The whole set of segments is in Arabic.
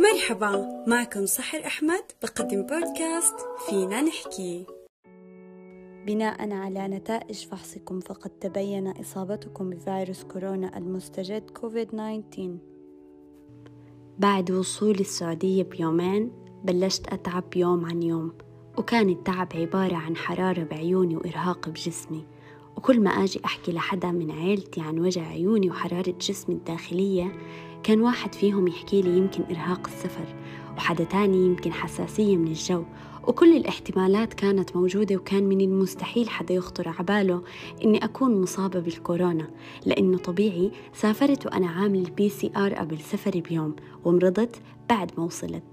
مرحبا معكم سحر أحمد بقدم بودكاست فينا نحكي. بناء على نتائج فحصكم فقد تبين إصابتكم بفيروس كورونا المستجد كوفيد 19 بعد وصولي السعودية بيومين بلشت أتعب يوم عن يوم وكان التعب عبارة عن حرارة بعيوني وإرهاق بجسمي. وكل ما أجي أحكي لحدا من عيلتي عن وجع عيوني وحرارة جسمي الداخلية كان واحد فيهم يحكي لي يمكن إرهاق السفر وحدا تاني يمكن حساسية من الجو. وكل الاحتمالات كانت موجودة وكان من المستحيل حدا يخطر عباله إني أكون مصابة بالكورونا لأنه طبيعي سافرت وأنا عامل ال PCR قبل سفري بيوم ومرضت بعد ما وصلت.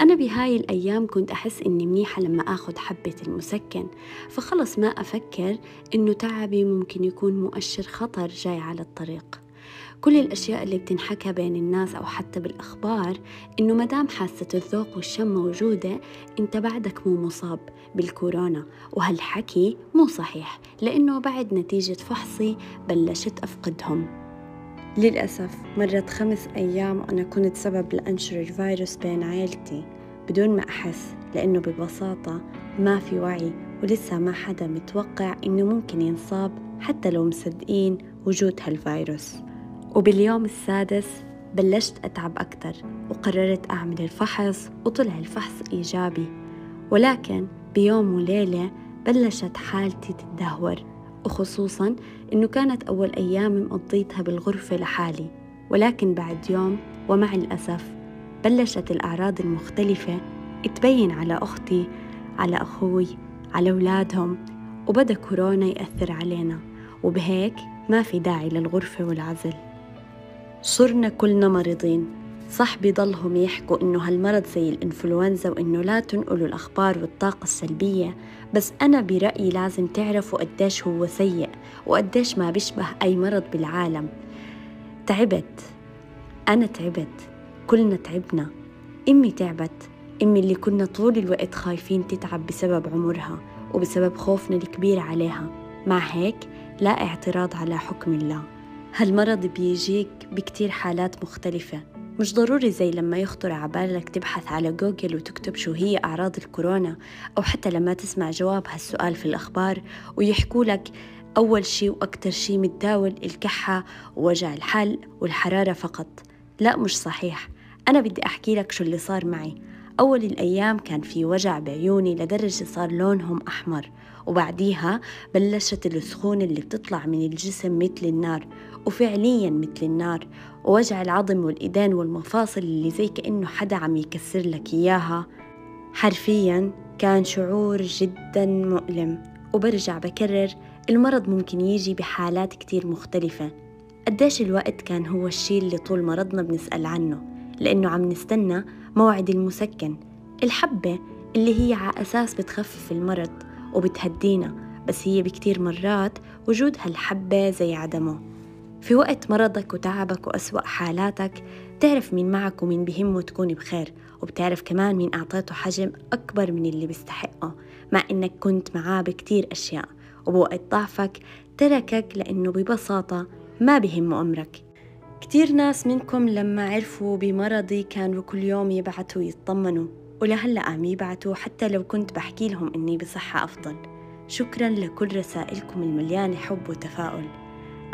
أنا بهاي الأيام كنت أحس إني منيحة لما أخذ حبة المسكن فخلص ما أفكر إنه تعبي ممكن يكون مؤشر خطر جاي على الطريق. كل الأشياء اللي بتنحكى بين الناس أو حتى بالأخبار إنه مدام حاسة الذوق والشم موجودة أنت بعدك مو مصاب بالكورونا. وهالحكي مو صحيح لأنه بعد نتيجة فحصي بلشت أفقدهم. للأسف مرت خمس أيام وأنا كنت سبب لأنشر الفيروس بين عائلتي بدون ما أحس لأنه ببساطة ما في وعي ولسه ما حدا متوقع إنه ممكن ينصاب حتى لو مصدقين وجود هالفيروس. وباليوم السادس بلشت أتعب أكثر وقررت أعمل الفحص وطلع الفحص إيجابي. ولكن بيوم وليلة بلشت حالتي تتدهور وخصوصا إنه كانت أول أيام مقضيتها بالغرفة لحالي. ولكن بعد يوم ومع الأسف بلشت الأعراض المختلفة تبين على أختي على أخوي على أولادهم وبدأ كورونا يأثر علينا. وبهيك ما في داعي للغرفة والعزل. صرنا كلنا مريضين. صح بيضلهم يحكوا إنه هالمرض زي الإنفلونزا وإنه لا تنقلوا الأخبار والطاقة السلبية بس أنا برأيي لازم تعرفوا قديش هو سيء وقديش ما بيشبه أي مرض بالعالم. تعبت. أنا تعبت. كلنا تعبنا. أمي تعبت. أمي اللي كنا طول الوقت خايفين تتعب بسبب عمرها وبسبب خوفنا الكبير عليها. مع هيك لا اعتراض على حكم الله. هالمرض بيجيك بكتير حالات مختلفة. مش ضروري زي لما يخطر عبالك تبحث على جوجل وتكتب شو هي أعراض الكورونا أو حتى لما تسمع جواب هالسؤال في الأخبار ويحكوا لك أول شي وأكتر شي متداول الكحة ووجع الحلق والحرارة فقط. لا مش صحيح. أنا بدي أحكي لك شو اللي صار معي. أول الأيام كان في وجع بعيوني لدرجة صار لونهم أحمر وبعديها بلشت السخونة اللي بتطلع من الجسم مثل النار وفعليا مثل النار ووجع العظم والإيدين والمفاصل اللي زي كأنه حدا عم يكسر لك إياها. حرفيا كان شعور جدا مؤلم وبرجع بكرر المرض ممكن يجي بحالات كتير مختلفة. قديش الوقت كان هو الشي اللي طول مرضنا بنسأل عنه؟ لأنه عم نستنى موعد المسكن الحبة اللي هي على أساس بتخفف المرض وبتهدينا بس هي بكتير مرات وجود هالحبة زي عدمه. في وقت مرضك وتعبك وأسوأ حالاتك بتعرف مين معك ومين بهمه تكون بخير وبتعرف كمان مين أعطيته حجم أكبر من اللي بيستحقه مع إنك كنت معاه بكتير أشياء وبوقت ضعفك تركك لأنه ببساطة ما بهمه أمرك. كتير ناس منكم لما عرفوا بمرضي كانوا كل يوم يبعتوا يطمنوا ولهلأ عم يبعتوا حتى لو كنت بحكي لهم إني بصحة أفضل. شكرا لكل رسائلكم المليانة حب وتفاؤل.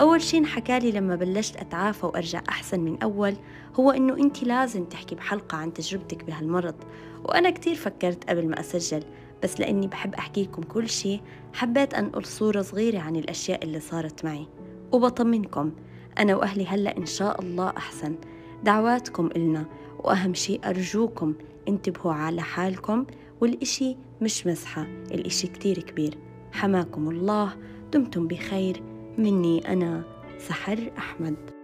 أول شي انحكالي لما بلشت أتعافى وأرجع أحسن من أول هو إنه أنت لازم تحكي بحلقة عن تجربتك بهالمرض وأنا كتير فكرت قبل ما أسجل بس لأني بحب أحكي لكم كل شي حبيت أنقل صورة صغيرة عن الأشياء اللي صارت معي وبطمنكم أنا وأهلي هلأ إن شاء الله أحسن. دعواتكم إلنا وأهم شي أرجوكم انتبهوا على حالكم والإشي مش مزحة الإشي كتير كبير. حماكم الله دمتم بخير. مني أنا سحر أحمد.